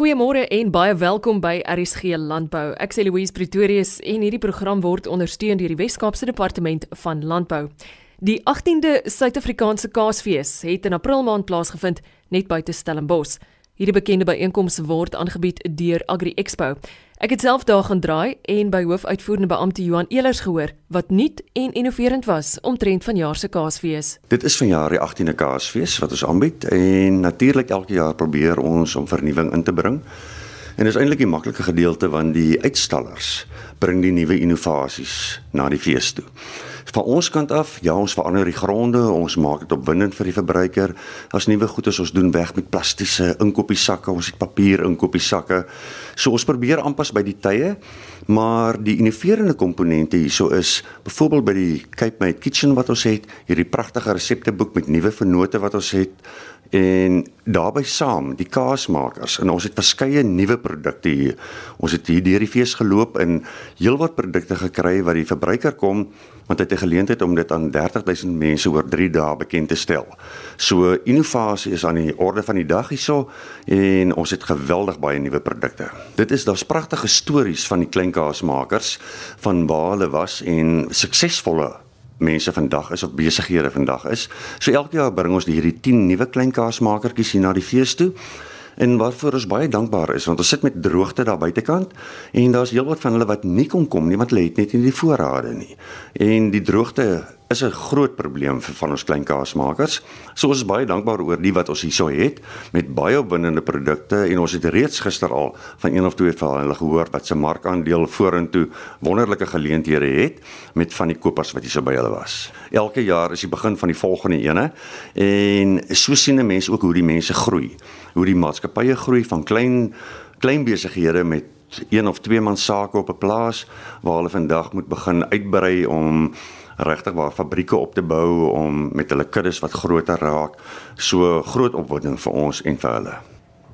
Goeiemôre en baie welkom by RSG Landbou. Ek sê Louise Pretorius en hierdie program word ondersteun deur die Wes-Kaapse Departement van Landbou. Die 18de Suid-Afrikaanse Kaasfees het in April maand plaasgevind net buite Stellenbosch. Hierdie bekende byeenkoms word aangebied deur Agri Expo. Ek het self daar gaan draai en by hoofuitvoerende beampte Johan Elers gehoor wat nuut en innoverend was omtrent vanjaar se Kaasfees. Dit is vanjaar die 18de Kaasfees wat ons aanbied en natuurlik elke jaar probeer ons om vernuwing in te bring. En dis eintlik die maklike gedeelte want die uitstallers bring die nuwe innovasies na die fees toe van ons kant af, ja, ons verander die gronde, ons maak dit opwindend vir die verbruiker. Daar's nuwe goedes ons doen weg met plastiese inkopiesakke, ons het papier inkopiesakke. So ons probeer aanpas by die tye, maar die innoverende komponente hierso is byvoorbeeld by die Cape Made Kitchen wat ons het, hierdie pragtige resepteboek met nuwe vennote wat ons het en daarbey saam die kaasmakers en ons het verskeie nuwe produkte hier. Ons het hier deur die fees geloop en heelwat produkte gekry wat die verbruiker kom want hy het 'n geleentheid om dit aan 30000 mense oor 3 dae bekend te stel. So innovasie is aan die orde van die dag hierso en ons het geweldig baie nuwe produkte. Dit is daar's pragtige stories van die klein kaasmakers van waar hulle was en suksesvolle mense vandag is of besighede vandag is. So elke jaar bring ons hierdie 10 nuwe klein kaasmakertjies hier na die fees toe. En waarvoor ons baie dankbaar is want ons sit met droogte daar buitekant en daar's heelwat van hulle wat nie kon kom nie want hulle het net nie die voorrade nie. En die droogte is 'n groot probleem vir van ons klein kaasmakers. So ons is baie dankbaar oor die wat ons hierso het met baie opwindende produkte en ons het reeds gister al van een of twee van hulle gehoor wat se markandeel vorentoe wonderlike geleenthede het met van die kopers wat hierso by hulle was. Elke jaar is die begin van die volgende ene en so sien mense ook hoe die mense groei. Hoe die maatskappye groei van klein klein besighede met een of twee man sake op 'n plaas waar hulle vandag moet begin uitbrei om regtig waar fabrieke op te bou om met hulle kuddes wat groter raak, so groot opwinding vir ons en vir hulle.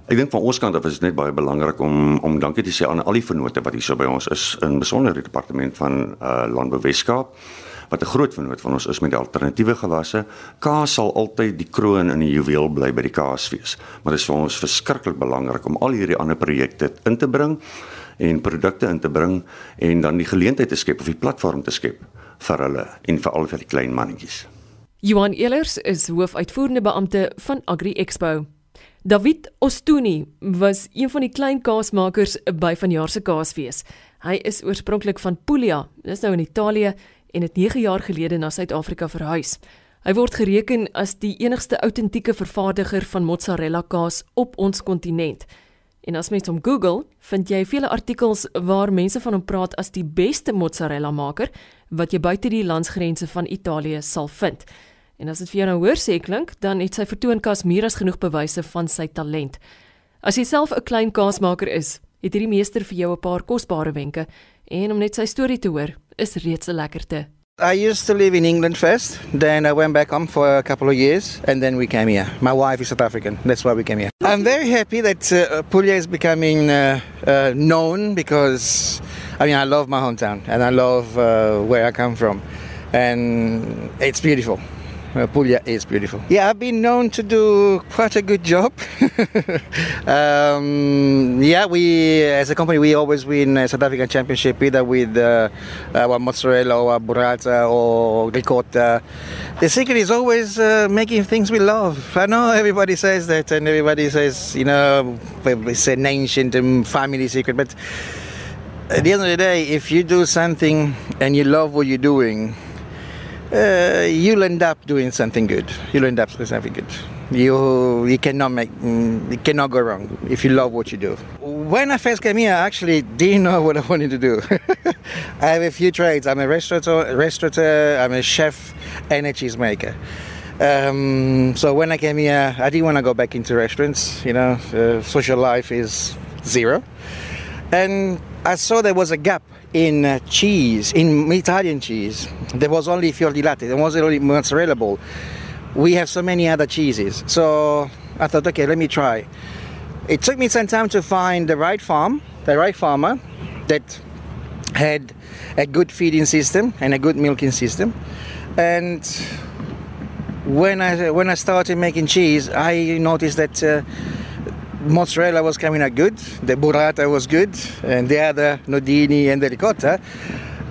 Ek dink van ons kant af is dit net baie belangrik om om dankie te sê aan al die vennote wat hier so by ons is in besonder die departement van uh, landbou Weskaap wat 'n groot vennoot van ons is met alternatiewe gewasse. Kaas sal altyd die kroon in die juweel bly by die kaasfees, maar dit is vir ons verskriklik belangrik om al hierdie ander projekte in te bring en produkte in te bring en dan die geleentheid te skep of die platform te skep vir hulle en veral vir die klein mannetjies. Johan Elers is hoofuitvoerende beampte van Agri Expo. David Ostuni was een van die klein kaasmakers by vanjaar se kaasfees. Hy is oorspronklik van Puglia, dis nou in Italië en het 9 jaar gelede na Suid-Afrika verhuis. Hy word gereken as die enigste autentieke vervaardiger van mozzarella kaas op ons kontinent. En as mens hom Google, vind jy vele artikels waar mense van hom praat as die beste mozzarella maker wat jy buite die landsgrense van Italië sal vind. En as dit vir jou nou hoor sê klink, dan het sy vertoonkas meer as genoeg bewyse van sy talent. As jy self 'n klein kaasmaker is, het hierdie meester vir jou 'n paar kosbare wenke en om net sy storie te hoor, is reeds 'n lekkerte. I used to live in England first, then I went back home for a couple of years, and then we came here. My wife is South African, that's why we came here. I'm very happy that uh, Puglia is becoming uh, uh, known because, I mean, I love my hometown and I love uh, where I come from, and it's beautiful. Uh, Puglia is beautiful. Yeah, I've been known to do quite a good job. um, yeah, we as a company we always win a South African championship either with uh, our mozzarella or our burrata or ricotta. The secret is always uh, making things we love. I know everybody says that, and everybody says you know it's an ancient family secret, but at the end of the day, if you do something and you love what you're doing uh, you'll end up doing something good. You'll end up doing something good. You you cannot make mm, you cannot go wrong if you love what you do. When I first came here, I actually didn't know what I wanted to do. I have a few trades. I'm a restaurateur, restaurateur. I'm a chef and a cheesemaker. Um, so when I came here, I didn't want to go back into restaurants. You know, uh, social life is zero, and I saw there was a gap in uh, cheese, in Italian cheese. There was only fior di latte, there wasn't only mozzarella ball. We have so many other cheeses. So I thought, okay, let me try. It took me some time to find the right farm, the right farmer that had a good feeding system and a good milking system. And when I when I started making cheese, I noticed that uh, mozzarella was coming out good, the burrata was good, and the other nodini and the ricotta.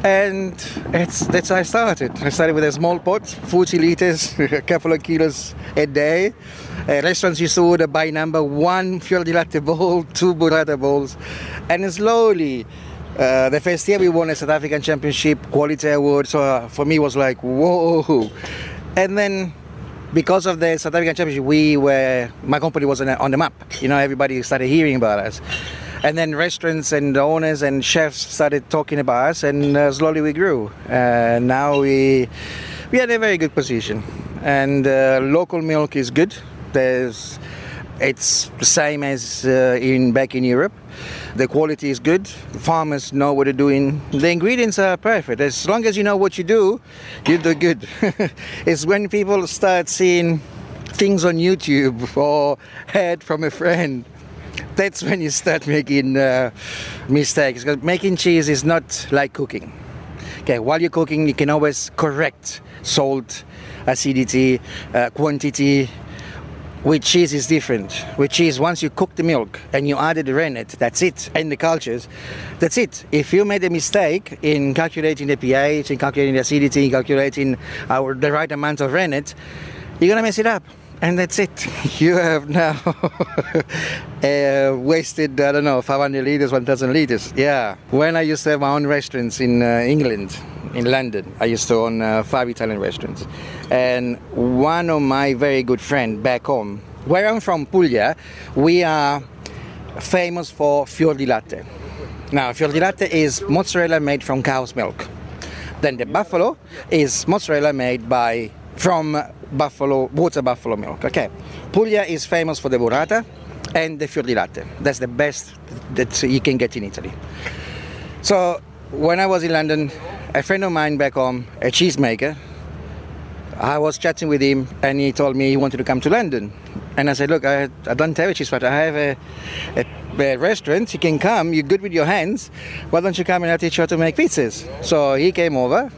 And it's, that's how I started. I started with a small pot, 40 liters, a couple of kilos a day. Uh, restaurants used to order by number one fior di latte bowl, two burrata bowls. And slowly, uh, the first year we won a South African Championship Quality Award. So uh, for me, it was like, whoa. And then because of the South African Championship, we were, my company was on, the map. You know, everybody started hearing about us. And then restaurants and owners and chefs started talking about us, and uh, slowly we grew. Uh, now we we had a very good position, and uh, local milk is good. There's it's the same as uh, in back in Europe. The quality is good. Farmers know what they're doing. The ingredients are perfect. As long as you know what you do, you do good. it's when people start seeing things on YouTube or heard from a friend that's when you start making uh, mistakes. Because making cheese is not like cooking. Okay, while you're cooking, you can always correct salt, acidity, uh, quantity. With cheese is different. With cheese, once you cook the milk and you added the rennet, that's it. And the cultures, that's it. If you made a mistake in calculating the pH, in calculating the acidity, in calculating our, the right amount of rennet, you're gonna mess it up and that's it. You have now uh, wasted, I don't know, 500 liters, 1,000 liters. Yeah. When I used to have my own restaurants in uh, England, in London, I used to own uh, five Italian restaurants. And one of my very good friends back home, where I'm from, Puglia, we are famous for fior di latte. Now, fior di latte is mozzarella made from cow's milk. Then the buffalo is mozzarella made by from buffalo water buffalo milk. Okay, Puglia is famous for the burrata and the fior di latte. That's the best that you can get in Italy. So when I was in London, a friend of mine back home, a cheesemaker, I was chatting with him and he told me he wanted to come to London. And I said, look, I, I don't have a cheese factory. I have a, a, a, restaurant. You can come. You're good with your hands. Why don't you come and I'll teach you how to make pizzas? So he came over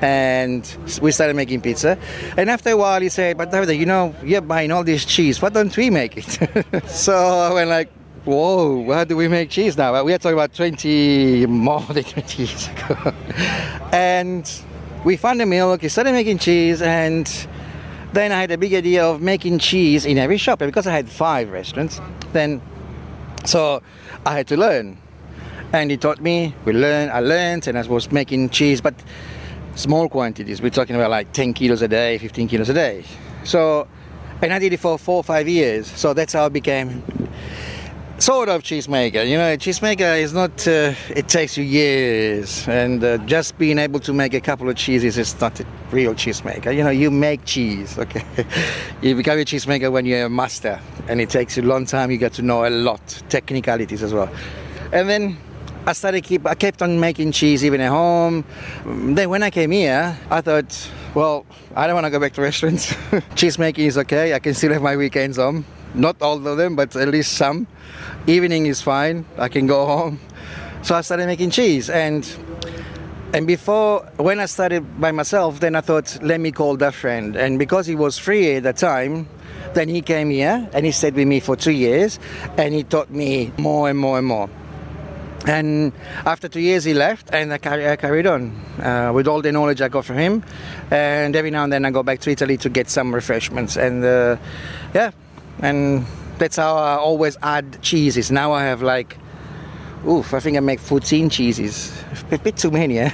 and we started making pizza. And after a while, he said, "But David, you know, you're buying all this cheese. Why don't we make it?" so I went like, "Whoa, how do we make cheese now?" We are talking about 20 more than 20 years ago, and we found the milk. We started making cheese, and then I had a big idea of making cheese in every shop. And because I had five restaurants, then so I had to learn. And he taught me, we learned, I learned, and I was making cheese. But small quantities. We're talking about like 10 kilos a day, 15 kilos a day. So, and I did it for four or five years. So that's how I became sort of cheesemaker. You know, cheesemaker is not, uh, it takes you years. And uh, just being able to make a couple of cheeses is not a real cheesemaker. You know, you make cheese, okay? you become a cheesemaker when you're a master. And it takes you a long time. You get to know a lot, technicalities as well. And then I started keep I kept on making cheese even at home. Then when I came here, I thought, well, I don't want to go back to restaurants. cheese making is okay. I can still have my weekends on. Not all of them, but at least some. Evening is fine. I can go home. So I started making cheese and and before when I started by myself, then I thought, let me call that friend. And because he was free at the time, then he came here and he stayed with me for two years and he taught me more and more and more. And after two years, he left, and I, carry, I carried on uh, with all the knowledge I got from him. And every now and then, I go back to Italy to get some refreshments. And uh, yeah, and that's how I always add cheeses. Now I have like, oof, I think I make 14 cheeses. A bit too many, yeah.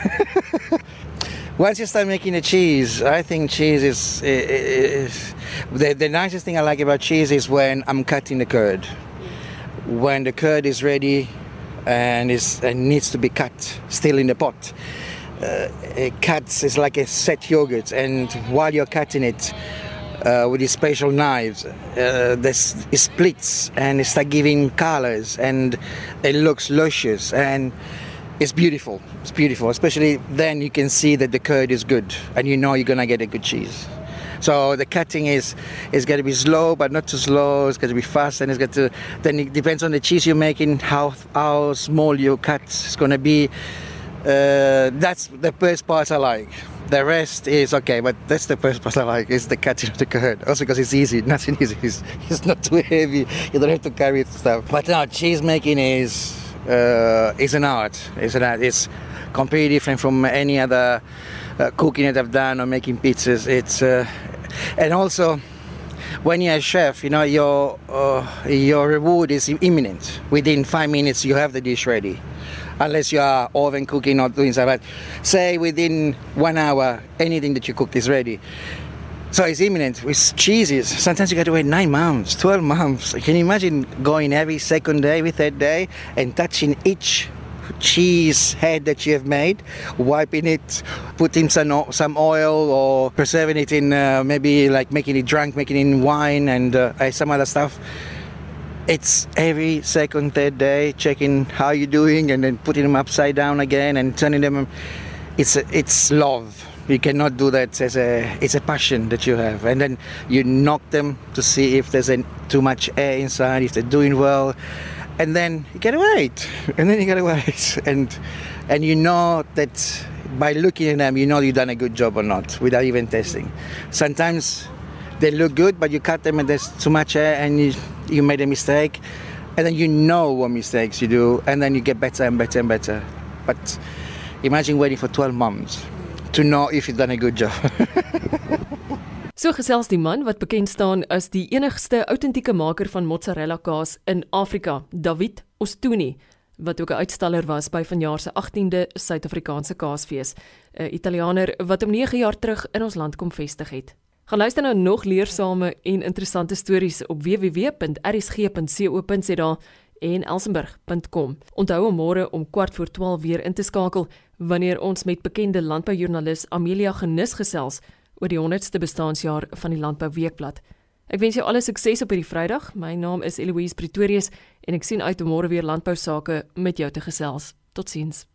Once you start making the cheese, I think cheese is, is the, the nicest thing I like about cheese is when I'm cutting the curd. When the curd is ready, and it needs to be cut still in the pot. Uh, it cuts is like a set yogurt, and while you're cutting it uh, with these special knives, uh, splits and it starts giving colors, and it looks luscious and it's beautiful. It's beautiful, especially then you can see that the curd is good, and you know you're gonna get a good cheese. So the cutting is is going to be slow, but not too slow. It's going to be fast, and it's going to. Then it depends on the cheese you're making, how how small your cut is going to be. Uh, that's the first part I like. The rest is okay, but that's the first part I like. Is the catching of the curd. Also because it's easy. Nothing easy. It's, it's not too heavy. You don't have to carry it stuff. But now cheese making is uh, is an art. It's an art. It's completely different from any other uh, cooking that I've done or making pizzas. It's uh, and also when you're a chef, you know your uh, your reward is imminent. Within five minutes, you have the dish ready, unless you are oven cooking or doing something. Say within one hour, anything that you cooked is ready. So it's imminent. With cheeses, sometimes you got to wait nine months, twelve months. Can you imagine going every second day, every third day, and touching each cheese head that you have made, wiping it, putting some some oil or preserving it in uh, maybe like making it drunk, making it in wine and uh, some other stuff. It's every second, third day checking how you're doing and then putting them upside down again and turning them. It's it's love. You cannot do that as a it's a passion that you have, and then you knock them to see if there's a, too much air inside, if they're doing well and then you gotta wait, and then you gotta wait, and and you know that by looking at them, you know you've done a good job or not without even testing. Sometimes they look good, but you cut them and there's too much air, and you you made a mistake, and then you know what mistakes you do, and then you get better and better and better. But imagine waiting for 12 months to know if you've done a good job. So gesels die man wat bekend staan as die enigste autentieke maker van mozzarella kaas in Afrika, David Ostuni, wat ook 'n uitstaller was by vanjaar se 18de Suid-Afrikaanse Kaasfees, 'n Italianer wat om 9 jaar terug in ons land kom vestig het. Gaan luister nou nog leersame en interessante stories op www.rsg.co.za en elsenburg.com. Onthou om môre om kwart voor 12 weer in te skakel wanneer ons met bekende landboujoernalis Amelia Genus gesels oor die 100ste bestaanjaar van die Landbou Weekblad. Ek wens jou alle sukses op hierdie Vrydag. My naam is Eloise Pretorius en ek sien uit om môre weer landbou sake met jou te gesels. Totsiens.